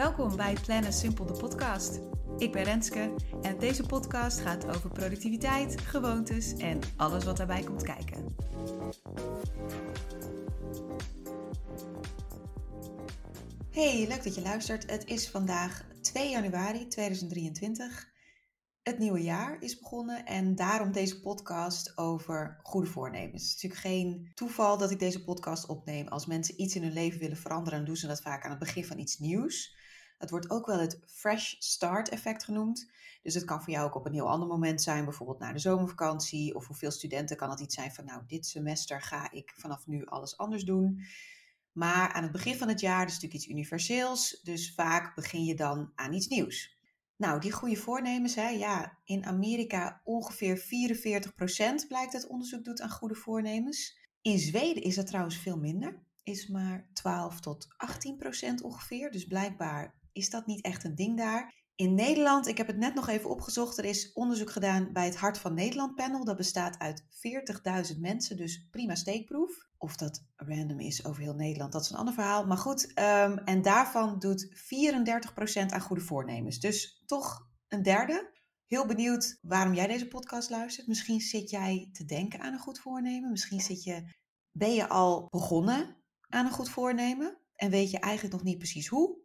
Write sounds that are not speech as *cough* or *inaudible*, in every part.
Welkom bij Plannen Simpel de podcast. Ik ben Renske en deze podcast gaat over productiviteit, gewoontes en alles wat daarbij komt kijken. Hey, leuk dat je luistert. Het is vandaag 2 januari 2023. Het nieuwe jaar is begonnen en daarom deze podcast over goede voornemens. Het is natuurlijk geen toeval dat ik deze podcast opneem. Als mensen iets in hun leven willen veranderen, dan doen ze dat vaak aan het begin van iets nieuws. Het wordt ook wel het fresh start effect genoemd. Dus het kan voor jou ook op een heel ander moment zijn, bijvoorbeeld na de zomervakantie. Of voor veel studenten kan het iets zijn van, nou, dit semester ga ik vanaf nu alles anders doen. Maar aan het begin van het jaar, is natuurlijk iets universeels. Dus vaak begin je dan aan iets nieuws. Nou, die goede voornemens, hè, ja, in Amerika ongeveer 44% blijkt het onderzoek doet aan goede voornemens. In Zweden is dat trouwens veel minder, is maar 12 tot 18% ongeveer. Dus blijkbaar is dat niet echt een ding daar. In Nederland, ik heb het net nog even opgezocht, er is onderzoek gedaan bij het Hart van Nederland panel. Dat bestaat uit 40.000 mensen, dus prima steekproef. Of dat random is over heel Nederland, dat is een ander verhaal. Maar goed, um, en daarvan doet 34% aan goede voornemens. Dus toch een derde. Heel benieuwd waarom jij deze podcast luistert. Misschien zit jij te denken aan een goed voornemen. Misschien zit je, ben je al begonnen aan een goed voornemen en weet je eigenlijk nog niet precies hoe.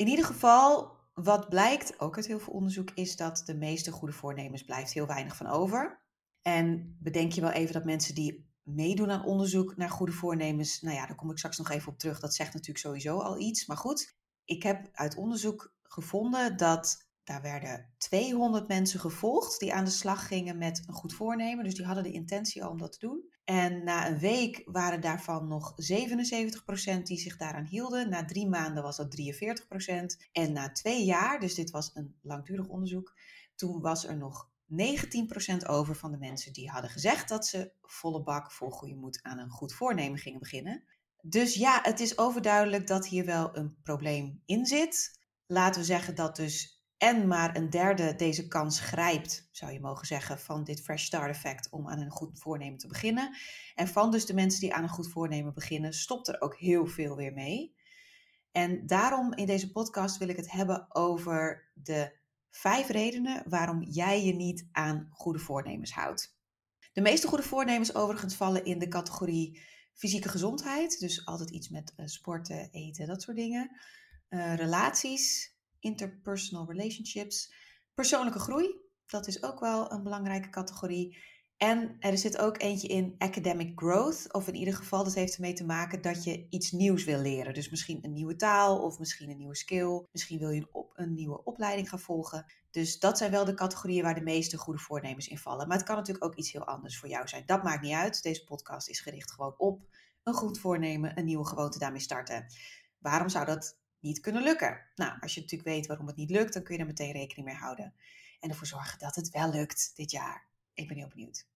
In ieder geval, wat blijkt, ook uit heel veel onderzoek, is dat de meeste goede voornemens blijft heel weinig van over. En bedenk je wel even dat mensen die meedoen aan onderzoek naar goede voornemens, nou ja, daar kom ik straks nog even op terug. Dat zegt natuurlijk sowieso al iets. Maar goed, ik heb uit onderzoek gevonden dat daar werden 200 mensen gevolgd die aan de slag gingen met een goed voornemen. Dus die hadden de intentie al om dat te doen. En na een week waren daarvan nog 77% die zich daaraan hielden. Na drie maanden was dat 43%. En na twee jaar, dus dit was een langdurig onderzoek, toen was er nog 19% over van de mensen die hadden gezegd dat ze volle bak voor goede moed aan een goed voornemen gingen beginnen. Dus ja, het is overduidelijk dat hier wel een probleem in zit. Laten we zeggen dat dus en maar een derde deze kans grijpt, zou je mogen zeggen, van dit fresh start effect om aan een goed voornemen te beginnen. En van dus de mensen die aan een goed voornemen beginnen, stopt er ook heel veel weer mee. En daarom in deze podcast wil ik het hebben over de vijf redenen waarom jij je niet aan goede voornemens houdt. De meeste goede voornemens overigens vallen in de categorie fysieke gezondheid, dus altijd iets met eh, sporten, eten, dat soort dingen. Uh, relaties, interpersonal relationships. Persoonlijke groei, dat is ook wel een belangrijke categorie. En er zit ook eentje in academic growth, of in ieder geval dat heeft ermee te maken dat je iets nieuws wil leren. Dus misschien een nieuwe taal of misschien een nieuwe skill. Misschien wil je een, op, een nieuwe opleiding gaan volgen. Dus dat zijn wel de categorieën waar de meeste goede voornemens in vallen. Maar het kan natuurlijk ook iets heel anders voor jou zijn. Dat maakt niet uit. Deze podcast is gericht gewoon op een goed voornemen, een nieuwe gewoonte daarmee starten. Waarom zou dat niet kunnen lukken. Nou, als je natuurlijk weet waarom het niet lukt, dan kun je er meteen rekening mee houden. En ervoor zorgen dat het wel lukt dit jaar. Ik ben heel benieuwd.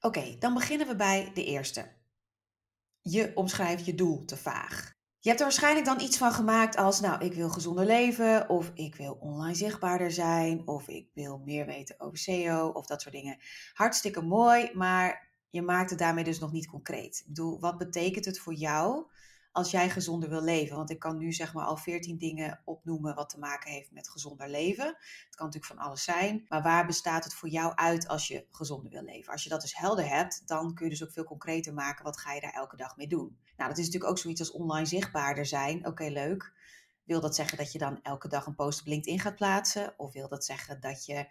Oké, dan beginnen we bij de eerste. Je omschrijft je doel te vaag. Je hebt er waarschijnlijk dan iets van gemaakt als, nou, ik wil gezonder leven, of ik wil online zichtbaarder zijn, of ik wil meer weten over SEO, of dat soort dingen. Hartstikke mooi, maar je maakt het daarmee dus nog niet concreet. Ik bedoel, wat betekent het voor jou als jij gezonder wil leven. Want ik kan nu zeg maar al veertien dingen opnoemen wat te maken heeft met gezonder leven. Het kan natuurlijk van alles zijn. Maar waar bestaat het voor jou uit als je gezonder wil leven? Als je dat dus helder hebt, dan kun je dus ook veel concreter maken. Wat ga je daar elke dag mee doen? Nou, dat is natuurlijk ook zoiets als online zichtbaarder zijn. Oké, leuk. Wil dat zeggen dat je dan elke dag een post op LinkedIn gaat plaatsen? Of wil dat zeggen dat je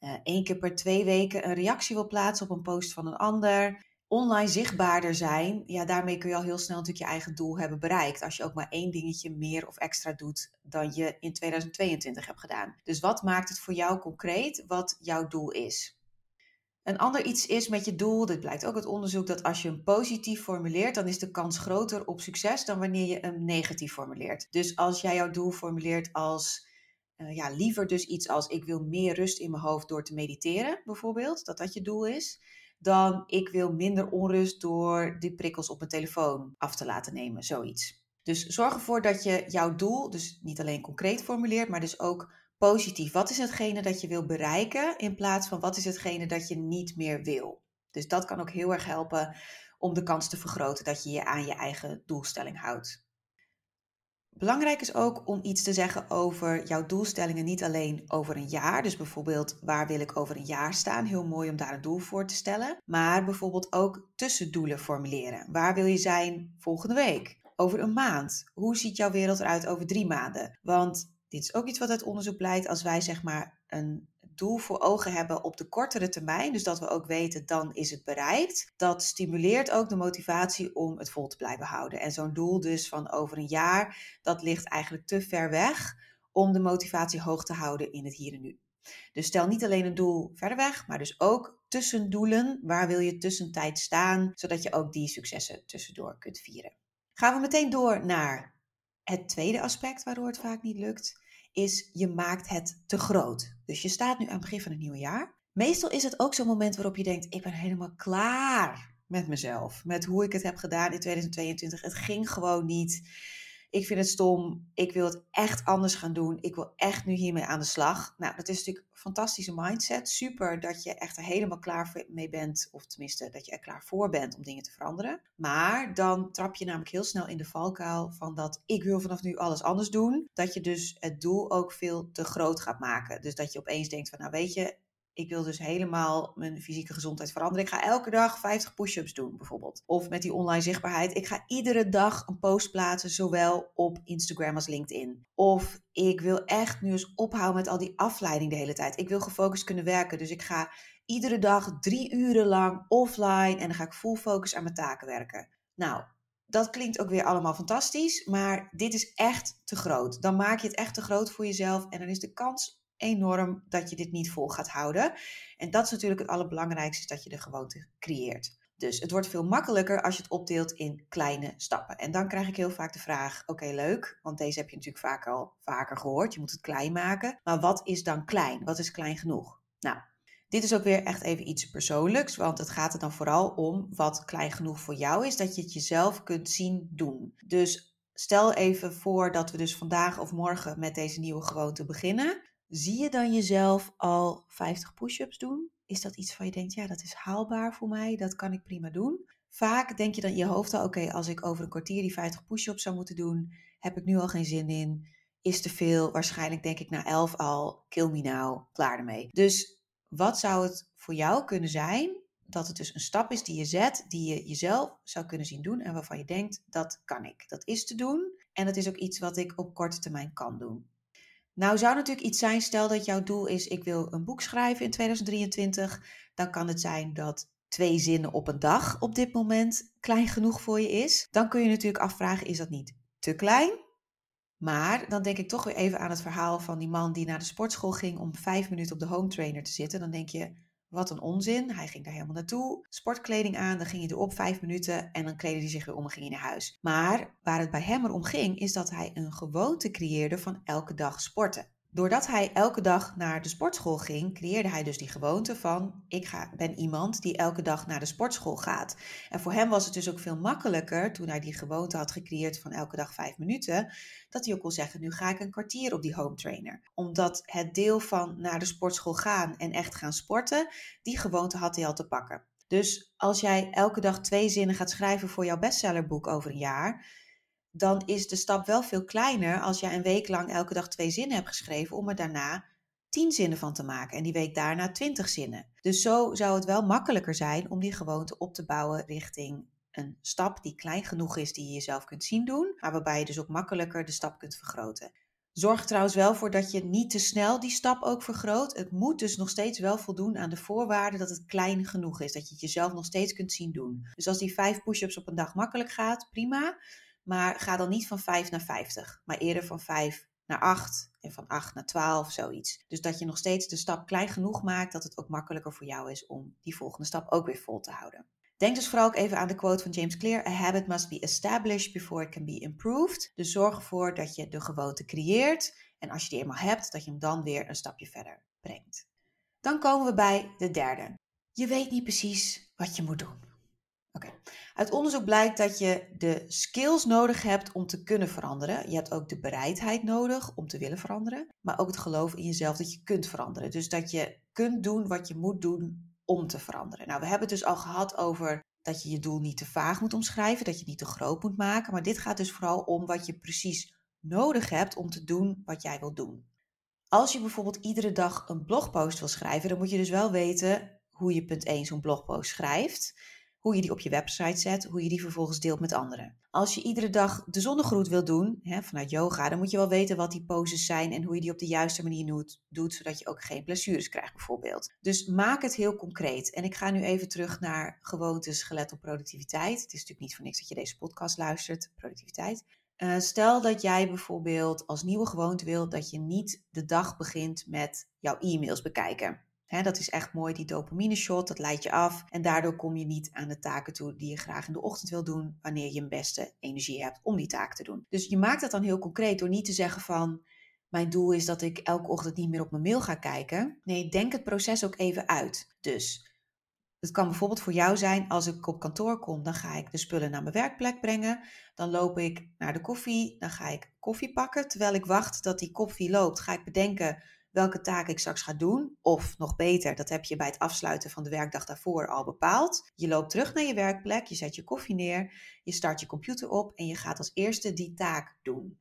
uh, één keer per twee weken een reactie wil plaatsen op een post van een ander? Online zichtbaarder zijn, ja, daarmee kun je al heel snel natuurlijk je eigen doel hebben bereikt. Als je ook maar één dingetje meer of extra doet dan je in 2022 hebt gedaan. Dus wat maakt het voor jou concreet wat jouw doel is? Een ander iets is met je doel, dit blijkt ook uit onderzoek, dat als je hem positief formuleert, dan is de kans groter op succes dan wanneer je hem negatief formuleert. Dus als jij jouw doel formuleert als, uh, ja, liever dus iets als ik wil meer rust in mijn hoofd door te mediteren, bijvoorbeeld, dat dat je doel is dan ik wil minder onrust door die prikkels op mijn telefoon af te laten nemen, zoiets. Dus zorg ervoor dat je jouw doel dus niet alleen concreet formuleert, maar dus ook positief. Wat is hetgene dat je wil bereiken in plaats van wat is hetgene dat je niet meer wil? Dus dat kan ook heel erg helpen om de kans te vergroten dat je je aan je eigen doelstelling houdt. Belangrijk is ook om iets te zeggen over jouw doelstellingen, niet alleen over een jaar. Dus bijvoorbeeld, waar wil ik over een jaar staan? Heel mooi om daar een doel voor te stellen. Maar bijvoorbeeld ook tussendoelen formuleren. Waar wil je zijn volgende week? Over een maand? Hoe ziet jouw wereld eruit over drie maanden? Want dit is ook iets wat uit onderzoek blijkt. Als wij zeg maar een doel voor ogen hebben op de kortere termijn, dus dat we ook weten dan is het bereikt, dat stimuleert ook de motivatie om het vol te blijven houden. En zo'n doel dus van over een jaar, dat ligt eigenlijk te ver weg om de motivatie hoog te houden in het hier en nu. Dus stel niet alleen een doel verder weg, maar dus ook tussendoelen. Waar wil je tussentijd staan, zodat je ook die successen tussendoor kunt vieren. Gaan we meteen door naar het tweede aspect waardoor het vaak niet lukt is je maakt het te groot. Dus je staat nu aan het begin van het nieuwe jaar. Meestal is het ook zo'n moment waarop je denkt: ik ben helemaal klaar met mezelf, met hoe ik het heb gedaan in 2022. Het ging gewoon niet ik vind het stom, ik wil het echt anders gaan doen, ik wil echt nu hiermee aan de slag. Nou, dat is natuurlijk een fantastische mindset. Super dat je echt er helemaal klaar mee bent, of tenminste dat je er klaar voor bent om dingen te veranderen. Maar dan trap je namelijk heel snel in de valkuil van dat ik wil vanaf nu alles anders doen. Dat je dus het doel ook veel te groot gaat maken. Dus dat je opeens denkt van nou weet je, ik wil dus helemaal mijn fysieke gezondheid veranderen. Ik ga elke dag 50 push-ups doen, bijvoorbeeld. Of met die online zichtbaarheid. Ik ga iedere dag een post plaatsen, zowel op Instagram als LinkedIn. Of ik wil echt nu eens ophouden met al die afleiding de hele tijd. Ik wil gefocust kunnen werken. Dus ik ga iedere dag drie uren lang offline en dan ga ik full focus aan mijn taken werken. Nou, dat klinkt ook weer allemaal fantastisch, maar dit is echt te groot. Dan maak je het echt te groot voor jezelf en dan is de kans enorm dat je dit niet vol gaat houden. En dat is natuurlijk het allerbelangrijkste, dat je de gewoonte creëert. Dus het wordt veel makkelijker als je het opdeelt in kleine stappen. En dan krijg ik heel vaak de vraag: oké, leuk, want deze heb je natuurlijk vaak al vaker gehoord. Je moet het klein maken. Maar wat is dan klein? Wat is klein genoeg? Nou, dit is ook weer echt even iets persoonlijks, want het gaat er dan vooral om wat klein genoeg voor jou is, dat je het jezelf kunt zien doen. Dus stel even voor dat we dus vandaag of morgen met deze nieuwe gewoonte beginnen. Zie je dan jezelf al 50 push-ups doen? Is dat iets van je denkt, ja, dat is haalbaar voor mij, dat kan ik prima doen? Vaak denk je dan in je hoofd al, oké, als ik over een kwartier die 50 push-ups zou moeten doen, heb ik nu al geen zin in, is te veel. Waarschijnlijk denk ik na 11 al, kill me now, klaar ermee. Dus wat zou het voor jou kunnen zijn dat het dus een stap is die je zet, die je jezelf zou kunnen zien doen en waarvan je denkt, dat kan ik. Dat is te doen en dat is ook iets wat ik op korte termijn kan doen. Nou zou natuurlijk iets zijn, stel dat jouw doel is, ik wil een boek schrijven in 2023, dan kan het zijn dat twee zinnen op een dag op dit moment klein genoeg voor je is. Dan kun je natuurlijk afvragen, is dat niet te klein? Maar dan denk ik toch weer even aan het verhaal van die man die naar de sportschool ging om vijf minuten op de home trainer te zitten. Dan denk je, wat een onzin. Hij ging daar helemaal naartoe. Sportkleding aan, dan ging hij erop vijf minuten en dan kleedde hij zich weer om en ging hij naar huis. Maar waar het bij hem erom ging, is dat hij een gewoonte creëerde van elke dag sporten. Doordat hij elke dag naar de sportschool ging, creëerde hij dus die gewoonte van: ik ga, ben iemand die elke dag naar de sportschool gaat. En voor hem was het dus ook veel makkelijker toen hij die gewoonte had gecreëerd van elke dag vijf minuten, dat hij ook kon zeggen: nu ga ik een kwartier op die home trainer. Omdat het deel van naar de sportschool gaan en echt gaan sporten, die gewoonte had hij al te pakken. Dus als jij elke dag twee zinnen gaat schrijven voor jouw bestsellerboek over een jaar, dan is de stap wel veel kleiner als jij een week lang elke dag twee zinnen hebt geschreven om er daarna tien zinnen van te maken en die week daarna twintig zinnen. Dus zo zou het wel makkelijker zijn om die gewoonte op te bouwen richting een stap die klein genoeg is die je jezelf kunt zien doen, maar waarbij je dus ook makkelijker de stap kunt vergroten. Zorg trouwens wel voor dat je niet te snel die stap ook vergroot. Het moet dus nog steeds wel voldoen aan de voorwaarden dat het klein genoeg is, dat je het jezelf nog steeds kunt zien doen. Dus als die vijf push-ups op een dag makkelijk gaat, prima. Maar ga dan niet van 5 naar 50, maar eerder van 5 naar 8 en van 8 naar 12, zoiets. Dus dat je nog steeds de stap klein genoeg maakt dat het ook makkelijker voor jou is om die volgende stap ook weer vol te houden. Denk dus vooral ook even aan de quote van James Clear: A habit must be established before it can be improved. Dus zorg ervoor dat je de gewoonte creëert en als je die eenmaal hebt, dat je hem dan weer een stapje verder brengt. Dan komen we bij de derde. Je weet niet precies wat je moet doen. Uit onderzoek blijkt dat je de skills nodig hebt om te kunnen veranderen. Je hebt ook de bereidheid nodig om te willen veranderen, maar ook het geloof in jezelf dat je kunt veranderen. Dus dat je kunt doen wat je moet doen om te veranderen. Nou, we hebben het dus al gehad over dat je je doel niet te vaag moet omschrijven, dat je het niet te groot moet maken, maar dit gaat dus vooral om wat je precies nodig hebt om te doen wat jij wilt doen. Als je bijvoorbeeld iedere dag een blogpost wil schrijven, dan moet je dus wel weten hoe je punt 1 zo'n blogpost schrijft hoe je die op je website zet, hoe je die vervolgens deelt met anderen. Als je iedere dag de zonnegroet wil doen, hè, vanuit yoga, dan moet je wel weten wat die poses zijn en hoe je die op de juiste manier doet, doet, zodat je ook geen blessures krijgt bijvoorbeeld. Dus maak het heel concreet. En ik ga nu even terug naar gewoontes gelet op productiviteit. Het is natuurlijk niet voor niks dat je deze podcast luistert, productiviteit. Uh, stel dat jij bijvoorbeeld als nieuwe gewoonte wilt dat je niet de dag begint met jouw e-mails bekijken dat is echt mooi, die dopamine shot, dat leidt je af. En daardoor kom je niet aan de taken toe die je graag in de ochtend wil doen, wanneer je een beste energie hebt om die taak te doen. Dus je maakt dat dan heel concreet door niet te zeggen van, mijn doel is dat ik elke ochtend niet meer op mijn mail ga kijken. Nee, denk het proces ook even uit. Dus het kan bijvoorbeeld voor jou zijn, als ik op kantoor kom, dan ga ik de spullen naar mijn werkplek brengen. Dan loop ik naar de koffie, dan ga ik koffie pakken. Terwijl ik wacht dat die koffie loopt, ga ik bedenken welke taak ik straks ga doen. Of nog beter, dat heb je bij het afsluiten van de werkdag daarvoor al bepaald. Je loopt terug naar je werkplek, je zet je koffie neer, je start je computer op en je gaat als eerste die taak doen.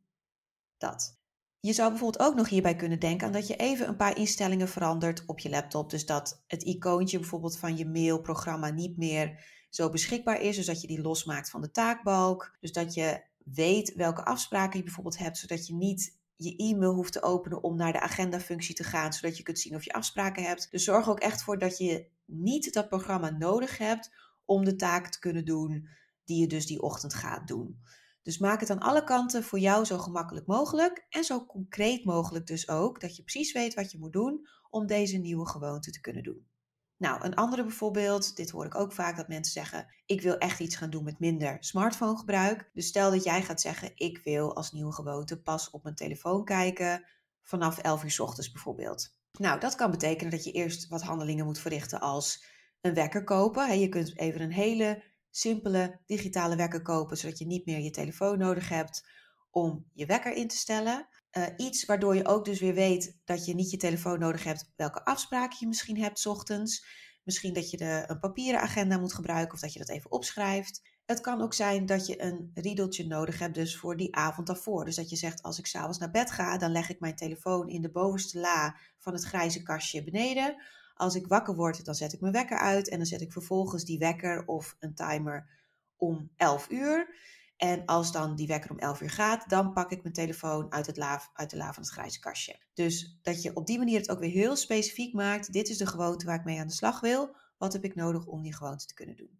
Dat. Je zou bijvoorbeeld ook nog hierbij kunnen denken aan dat je even een paar instellingen verandert op je laptop. Dus dat het icoontje bijvoorbeeld van je mailprogramma niet meer zo beschikbaar is. Dus dat je die losmaakt van de taakbalk. Dus dat je weet welke afspraken je bijvoorbeeld hebt, zodat je niet je e-mail hoeft te openen om naar de agenda-functie te gaan, zodat je kunt zien of je afspraken hebt. Dus zorg ook echt voor dat je niet dat programma nodig hebt om de taak te kunnen doen die je dus die ochtend gaat doen. Dus maak het aan alle kanten voor jou zo gemakkelijk mogelijk en zo concreet mogelijk dus ook, dat je precies weet wat je moet doen om deze nieuwe gewoonte te kunnen doen. Nou, een andere bijvoorbeeld, dit hoor ik ook vaak dat mensen zeggen: ik wil echt iets gaan doen met minder smartphonegebruik. Dus stel dat jij gaat zeggen: ik wil als nieuwe gewoonte pas op mijn telefoon kijken vanaf 11 uur s ochtends bijvoorbeeld. Nou, dat kan betekenen dat je eerst wat handelingen moet verrichten als een wekker kopen. Je kunt even een hele simpele digitale wekker kopen, zodat je niet meer je telefoon nodig hebt om je wekker in te stellen. Uh, iets waardoor je ook dus weer weet dat je niet je telefoon nodig hebt, welke afspraken je misschien hebt ochtends. Misschien dat je de, een papieren agenda moet gebruiken of dat je dat even opschrijft. Het kan ook zijn dat je een riedeltje nodig hebt dus voor die avond daarvoor. Dus dat je zegt, als ik s'avonds naar bed ga, dan leg ik mijn telefoon in de bovenste la van het grijze kastje beneden. Als ik wakker word, dan zet ik mijn wekker uit en dan zet ik vervolgens die wekker of een timer om 11 uur. En als dan die wekker om 11 uur gaat, dan pak ik mijn telefoon uit, het la, uit de la van het grijze kastje. Dus dat je op die manier het ook weer heel specifiek maakt. Dit is de gewoonte waar ik mee aan de slag wil. Wat heb ik nodig om die gewoonte te kunnen doen?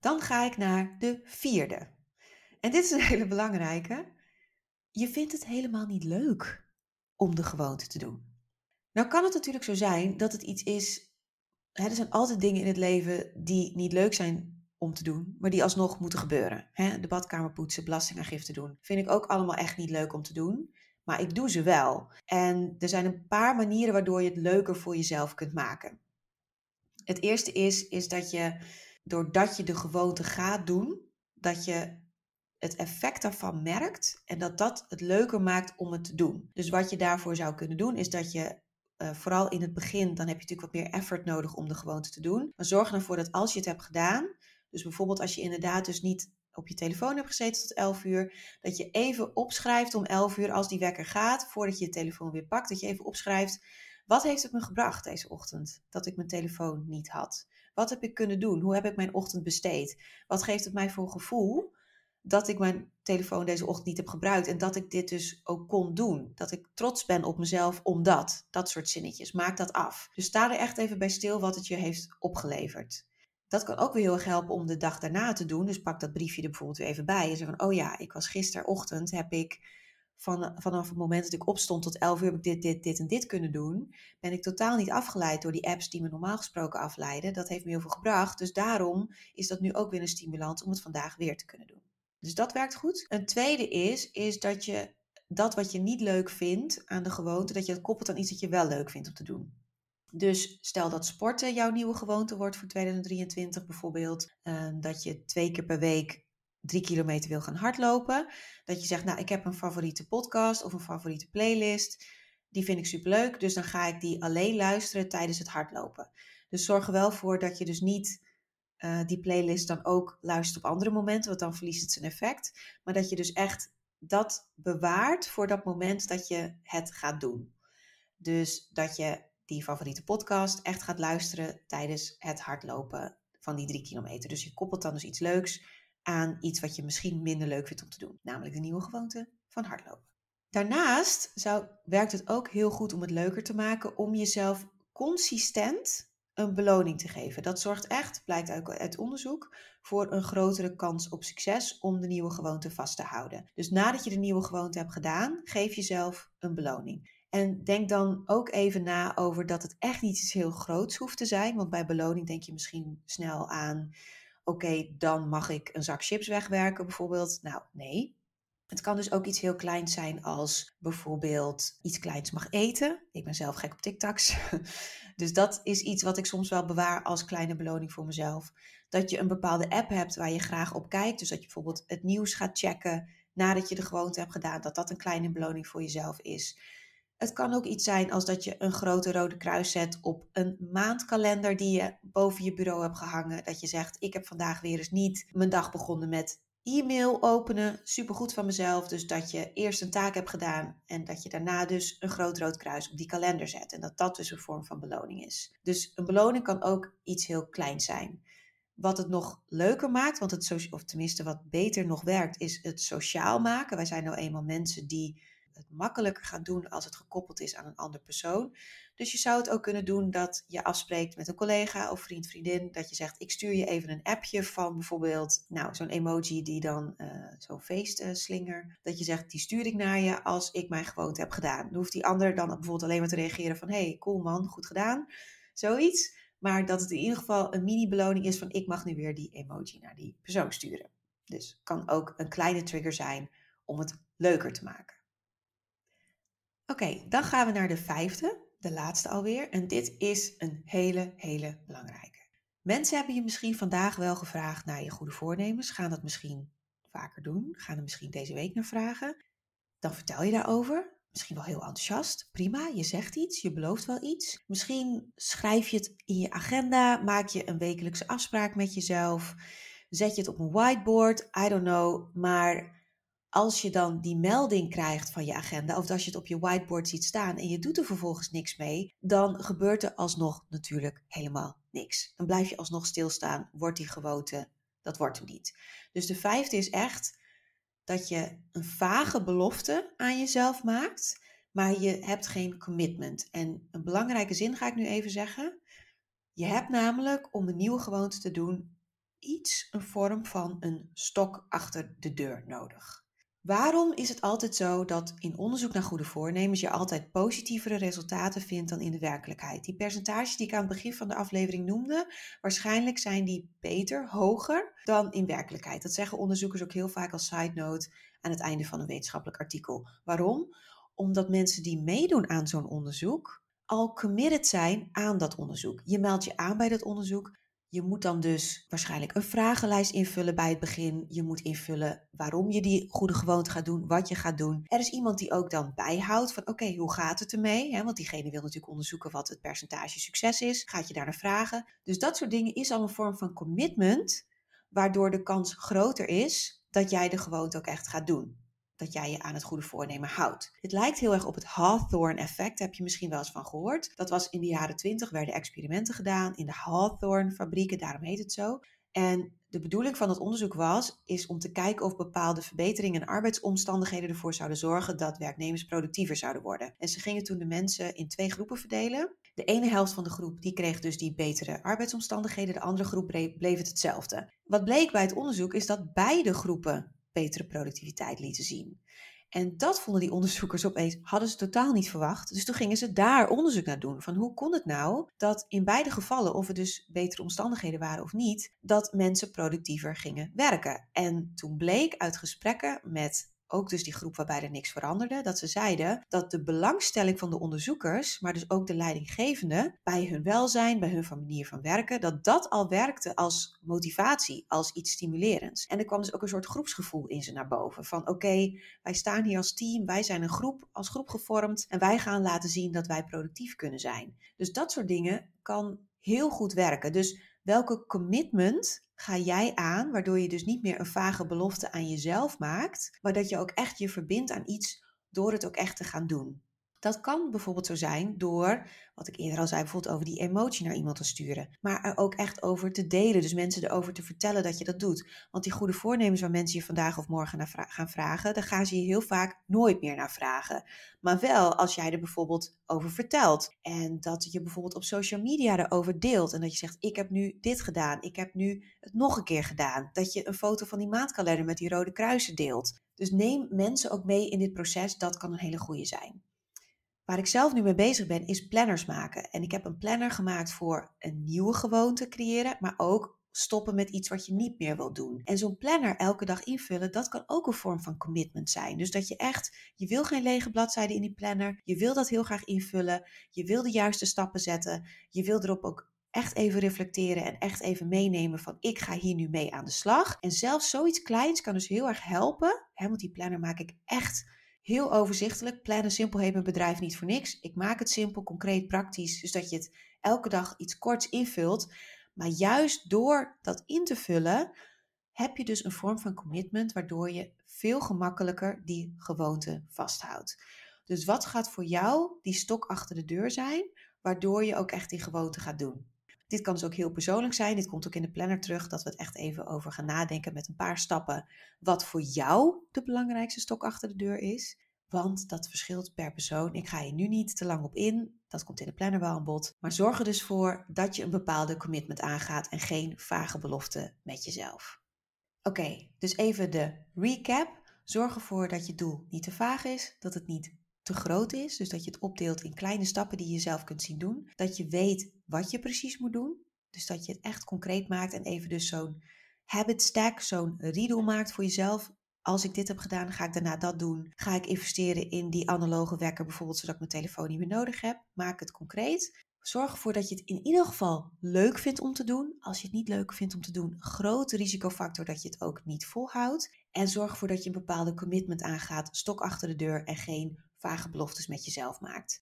Dan ga ik naar de vierde. En dit is een *laughs* hele belangrijke. Je vindt het helemaal niet leuk om de gewoonte te doen. Nou kan het natuurlijk zo zijn dat het iets is. Hè, er zijn altijd dingen in het leven die niet leuk zijn om te doen, maar die alsnog moeten gebeuren. Hè? De badkamer poetsen, belastingaangifte doen. Vind ik ook allemaal echt niet leuk om te doen. Maar ik doe ze wel. En er zijn een paar manieren waardoor je het leuker voor jezelf kunt maken. Het eerste is, is dat je, doordat je de gewoonte gaat doen, dat je het effect daarvan merkt en dat dat het leuker maakt om het te doen. Dus wat je daarvoor zou kunnen doen, is dat je uh, vooral in het begin, dan heb je natuurlijk wat meer effort nodig om de gewoonte te doen. Maar zorg ervoor dat als je het hebt gedaan, dus bijvoorbeeld als je inderdaad dus niet op je telefoon hebt gezeten tot 11 uur, dat je even opschrijft om 11 uur als die wekker gaat, voordat je je telefoon weer pakt, dat je even opschrijft, wat heeft het me gebracht deze ochtend dat ik mijn telefoon niet had? Wat heb ik kunnen doen? Hoe heb ik mijn ochtend besteed? Wat geeft het mij voor gevoel dat ik mijn telefoon deze ochtend niet heb gebruikt en dat ik dit dus ook kon doen? Dat ik trots ben op mezelf omdat. Dat soort zinnetjes. Maak dat af. Dus sta er echt even bij stil wat het je heeft opgeleverd dat kan ook weer heel erg helpen om de dag daarna te doen. Dus pak dat briefje er bijvoorbeeld weer even bij. En zeg van, oh ja, ik was gisterochtend, heb ik van, vanaf het moment dat ik opstond tot 11 uur heb ik dit, dit, dit en dit kunnen doen. Ben ik totaal niet afgeleid door die apps die me normaal gesproken afleiden. Dat heeft me heel veel gebracht. Dus daarom is dat nu ook weer een stimulans om het vandaag weer te kunnen doen. Dus dat werkt goed. Een tweede is, is dat je dat wat je niet leuk vindt aan de gewoonte, dat je het koppelt aan iets dat je wel leuk vindt om te doen. Dus stel dat sporten jouw nieuwe gewoonte wordt voor 2023 bijvoorbeeld. Ehm, dat je twee keer per week drie kilometer wil gaan hardlopen. Dat je zegt, nou ik heb een favoriete podcast of een favoriete playlist. Die vind ik superleuk, dus dan ga ik die alleen luisteren tijdens het hardlopen. Dus zorg er wel voor dat je dus niet uh, die playlist dan ook luistert op andere momenten, want dan verliest het zijn effect. Maar dat je dus echt dat bewaart voor dat moment dat je het gaat doen. Dus dat je die favoriete podcast echt gaat luisteren tijdens het hardlopen van die drie kilometer. Dus je koppelt dan dus iets leuks aan iets wat je misschien minder leuk vindt om te doen, namelijk de nieuwe gewoonte van hardlopen. Daarnaast zou, werkt het ook heel goed om het leuker te maken om jezelf consistent een beloning te geven. Dat zorgt echt, blijkt uit, uit onderzoek, voor een grotere kans op succes om de nieuwe gewoonte vast te houden. Dus nadat je de nieuwe gewoonte hebt gedaan, geef jezelf een beloning. En denk dan ook even na over dat het echt niet iets heel groots hoeft te zijn. Want bij beloning denk je misschien snel aan: oké, dan mag ik een zak chips wegwerken, bijvoorbeeld. Nou, nee. Het kan dus ook iets heel kleins zijn als bijvoorbeeld iets kleins mag eten. Ik ben zelf gek op TikToks. *laughs* Dus dat is iets wat ik soms wel bewaar als kleine beloning voor mezelf. Dat je een bepaalde app hebt waar je graag op kijkt. Dus dat je bijvoorbeeld het nieuws gaat checken nadat je de gewoonte hebt gedaan. Dat dat een kleine beloning voor jezelf is. Het kan ook iets zijn als dat je een grote rode kruis zet op een maandkalender die je boven je bureau hebt gehangen. Dat je zegt: Ik heb vandaag weer eens niet mijn dag begonnen met e-mail openen. Supergoed van mezelf. Dus dat je eerst een taak hebt gedaan en dat je daarna dus een groot rood kruis op die kalender zet. En dat dat dus een vorm van beloning is. Dus een beloning kan ook iets heel kleins zijn. Wat het nog leuker maakt, want het, of tenminste wat beter nog werkt, is het sociaal maken. Wij zijn nou eenmaal mensen die het makkelijker gaan doen als het gekoppeld is aan een ander persoon. Dus je zou het ook kunnen doen dat je afspreekt met een collega of vriend, vriendin. Dat je zegt, ik stuur je even een appje van bijvoorbeeld, nou, zo'n emoji die dan, uh, zo'n feestslinger. dat je zegt, die stuur ik naar je als ik mijn gewoonte heb gedaan. Dan hoeft die ander dan bijvoorbeeld alleen maar te reageren van, hey, cool man, goed gedaan. Zoiets. Maar dat het in ieder geval een mini-beloning is van, ik mag nu weer die emoji naar die persoon sturen. Dus kan ook een kleine trigger zijn om het leuker te maken. Oké, dan gaan we naar de vijfde de laatste alweer. En dit is een hele, hele belangrijke. Mensen hebben je misschien vandaag wel gevraagd naar je goede voornemens. Gaan dat misschien vaker doen? Gaan er misschien deze week naar vragen? Dan vertel je daarover. Misschien wel heel enthousiast. Prima, je zegt iets, je belooft wel iets. Misschien schrijf je het in je agenda, maak je een wekelijkse afspraak met jezelf. Zet je het op een whiteboard, I don't know. Maar als je dan die melding krijgt van je agenda, of als je het op je whiteboard ziet staan en je doet er vervolgens niks mee, dan gebeurt er alsnog natuurlijk helemaal niks. Dan blijf je alsnog stilstaan, wordt die gewoonte, dat wordt hem niet. Dus de vijfde is echt dat je een vage belofte aan jezelf maakt, maar je hebt geen commitment. En een belangrijke zin ga ik nu even zeggen. Je hebt namelijk om een nieuwe gewoonte te doen iets, een vorm van een stok achter de deur nodig. Waarom is het altijd zo dat in onderzoek naar goede voornemens je altijd positievere resultaten vindt dan in de werkelijkheid? Die percentages die ik aan het begin van de aflevering noemde, waarschijnlijk zijn die beter, hoger dan in werkelijkheid. Dat zeggen onderzoekers ook heel vaak als side note aan het einde van een wetenschappelijk artikel. Waarom? Omdat mensen die meedoen aan zo'n onderzoek al committed zijn aan dat onderzoek. Je meldt je aan bij dat onderzoek, je moet dan dus waarschijnlijk een vragenlijst invullen bij het begin. Je moet invullen waarom je die goede gewoonte gaat doen, wat je gaat doen. Er is iemand die ook dan bijhoudt van oké, hoe gaat het ermee? want diegene wil natuurlijk onderzoeken wat het percentage succes is. Gaat je daar naar vragen? Dus dat soort dingen is al een vorm van commitment, waardoor de kans groter is dat jij de gewoonte ook echt gaat doen dat jij je aan het goede voornemen houdt. Dit lijkt heel erg op het Hawthorne-effect, heb je misschien wel eens van gehoord. Dat was in de jaren 20, werden experimenten gedaan in de Hawthorne-fabrieken, daarom heet het zo. En de bedoeling van het onderzoek was, is om te kijken of bepaalde verbeteringen in arbeidsomstandigheden ervoor zouden zorgen dat werknemers productiever zouden worden. En ze gingen toen de mensen in twee groepen verdelen. De ene helft van de groep die kreeg dus die betere arbeidsomstandigheden, de andere groep bleef het hetzelfde. Wat bleek bij het onderzoek is dat beide groepen betere productiviteit lieten zien. En dat vonden die onderzoekers opeens, hadden ze totaal niet verwacht. Dus toen gingen ze daar onderzoek naar doen. Van hoe kon het nou dat in beide gevallen, of er dus betere omstandigheden waren of niet, dat mensen productiever gingen werken. En toen bleek uit gesprekken met ook dus die groep waarbij er niks veranderde, dat ze zeiden dat de belangstelling van de onderzoekers, maar dus ook de leidinggevende, bij hun welzijn, bij hun manier van werken, dat dat al werkte als motivatie, als iets stimulerends. En er kwam dus ook een soort groepsgevoel in ze naar boven. Van oké, wij staan hier als team, wij zijn een groep, als groep gevormd en wij gaan laten zien dat wij productief kunnen zijn. Dus dat soort dingen kan heel goed werken. Dus welke commitment ga jij aan, waardoor je dus niet meer een vage belofte aan jezelf maakt, maar dat je ook echt je verbindt aan iets door het ook echt te gaan doen. Dat kan bijvoorbeeld zo zijn door, wat ik eerder al zei, bijvoorbeeld over die emotie naar iemand te sturen. Maar er ook echt over te delen. Dus mensen erover te vertellen dat je dat doet. Want die goede voornemens waar mensen je vandaag of morgen naar gaan vragen, daar gaan ze je heel vaak nooit meer naar vragen. Maar wel als jij er bijvoorbeeld over vertelt. En dat je bijvoorbeeld op social media erover deelt. En dat je zegt, ik heb nu dit gedaan. Ik heb nu het nog een keer gedaan. Dat je een foto van die maandkalender met die rode kruisen deelt. Dus neem mensen ook mee in dit proces. Dat kan een hele goede zijn. Waar ik zelf nu mee bezig ben, is planners maken. En ik heb een planner gemaakt voor een nieuwe gewoonte creëren, maar ook stoppen met iets wat je niet meer wilt doen. En zo'n planner elke dag invullen, dat kan ook een vorm van commitment zijn. Dus dat je echt, je wil geen lege bladzijden in die planner, je wil dat heel graag invullen, je wil de juiste stappen zetten, je wil erop ook echt even reflecteren en echt even meenemen van ik ga hier nu mee aan de slag. En zelfs zoiets kleins kan dus heel erg helpen, hè, want die planner maak ik echt heel overzichtelijk. Plannen simpel heet mijn bedrijf niet voor niks. Ik maak het simpel, concreet, praktisch. Dus dat je het elke dag iets korts invult. Maar juist door dat in te vullen, heb je dus een vorm van commitment waardoor je veel gemakkelijker die gewoonte vasthoudt. Dus wat gaat voor jou die stok achter de deur zijn, waardoor je ook echt die gewoonte gaat doen? Dit kan dus ook heel persoonlijk zijn. Dit komt ook in de planner terug, dat we het echt even over gaan nadenken met een paar stappen. Wat voor jou de belangrijkste stok achter de deur is. Want dat verschilt per persoon. Ik ga je nu niet te lang op in. Dat komt in de planner wel aan bod. Maar zorg er dus voor dat je een bepaalde commitment aangaat en geen vage belofte met jezelf. Oké, dus even de recap. Zorg ervoor dat je doel niet te vaag is, dat het niet te groot is. Dus dat je het opdeelt in kleine stappen die je zelf kunt zien doen. Dat je weet wat je precies moet doen. Dus dat je het echt concreet maakt en even dus zo'n habit stack, zo'n riedel maakt voor jezelf. Als ik dit heb gedaan, ga ik daarna dat doen. Ga ik investeren in die analoge wekker bijvoorbeeld, zodat ik mijn telefoon niet meer nodig heb. Maak het concreet. Zorg ervoor dat je het in ieder geval leuk vindt om te doen. Als je het niet leuk vindt om te doen, grote risicofactor dat je het ook niet volhoudt. En zorg ervoor dat je een bepaalde commitment aangaat, stok achter de deur en geen vage beloftes met jezelf maakt.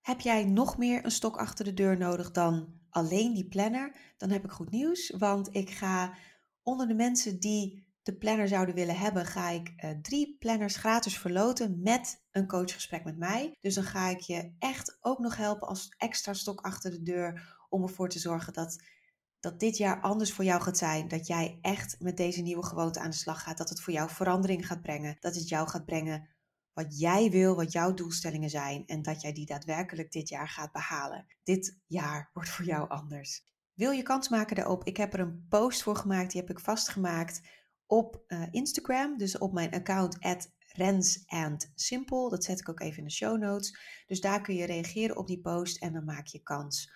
Heb jij nog meer een stok achter de deur nodig dan alleen die planner? Dan heb ik goed nieuws, want ik ga onder de mensen die de planner zouden willen hebben, ga ik uh, drie planners gratis verloten met een coachgesprek met mij. Dus dan ga ik je echt ook nog helpen als extra stok achter de deur om ervoor te zorgen dat, dat dit jaar anders voor jou gaat zijn. Dat jij echt met deze nieuwe gewoonte aan de slag gaat. Dat het voor jou verandering gaat brengen. Dat het jou gaat brengen wat jij wil, wat jouw doelstellingen zijn en dat jij die daadwerkelijk dit jaar gaat behalen. Dit jaar *laughs* wordt voor jou anders. Wil je kans maken daarop? Ik heb er een post voor gemaakt, die heb ik vastgemaakt op uh, Instagram, dus op mijn account Rens. Dat zet ik ook even in de show notes. Dus daar kun je reageren op die post en dan maak je kans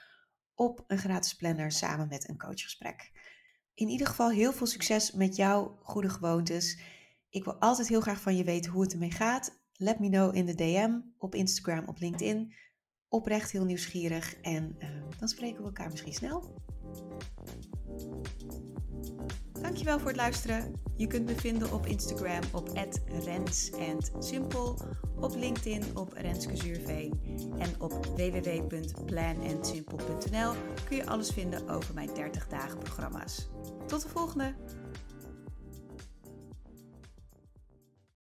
op een gratis planner samen met een coachgesprek. In ieder geval heel veel succes met jouw goede gewoontes. Ik wil altijd heel graag van je weten hoe het ermee gaat. Let me know in de DM, op Instagram, op LinkedIn. Oprecht heel nieuwsgierig en uh, dan spreken we elkaar misschien snel. Dankjewel voor het luisteren. Je kunt me vinden op Instagram op @rens_simpel, op LinkedIn op Renske Zuurveen en op www.planandsimple.nl kun je alles vinden over mijn 30 dagen programma's. Tot de volgende!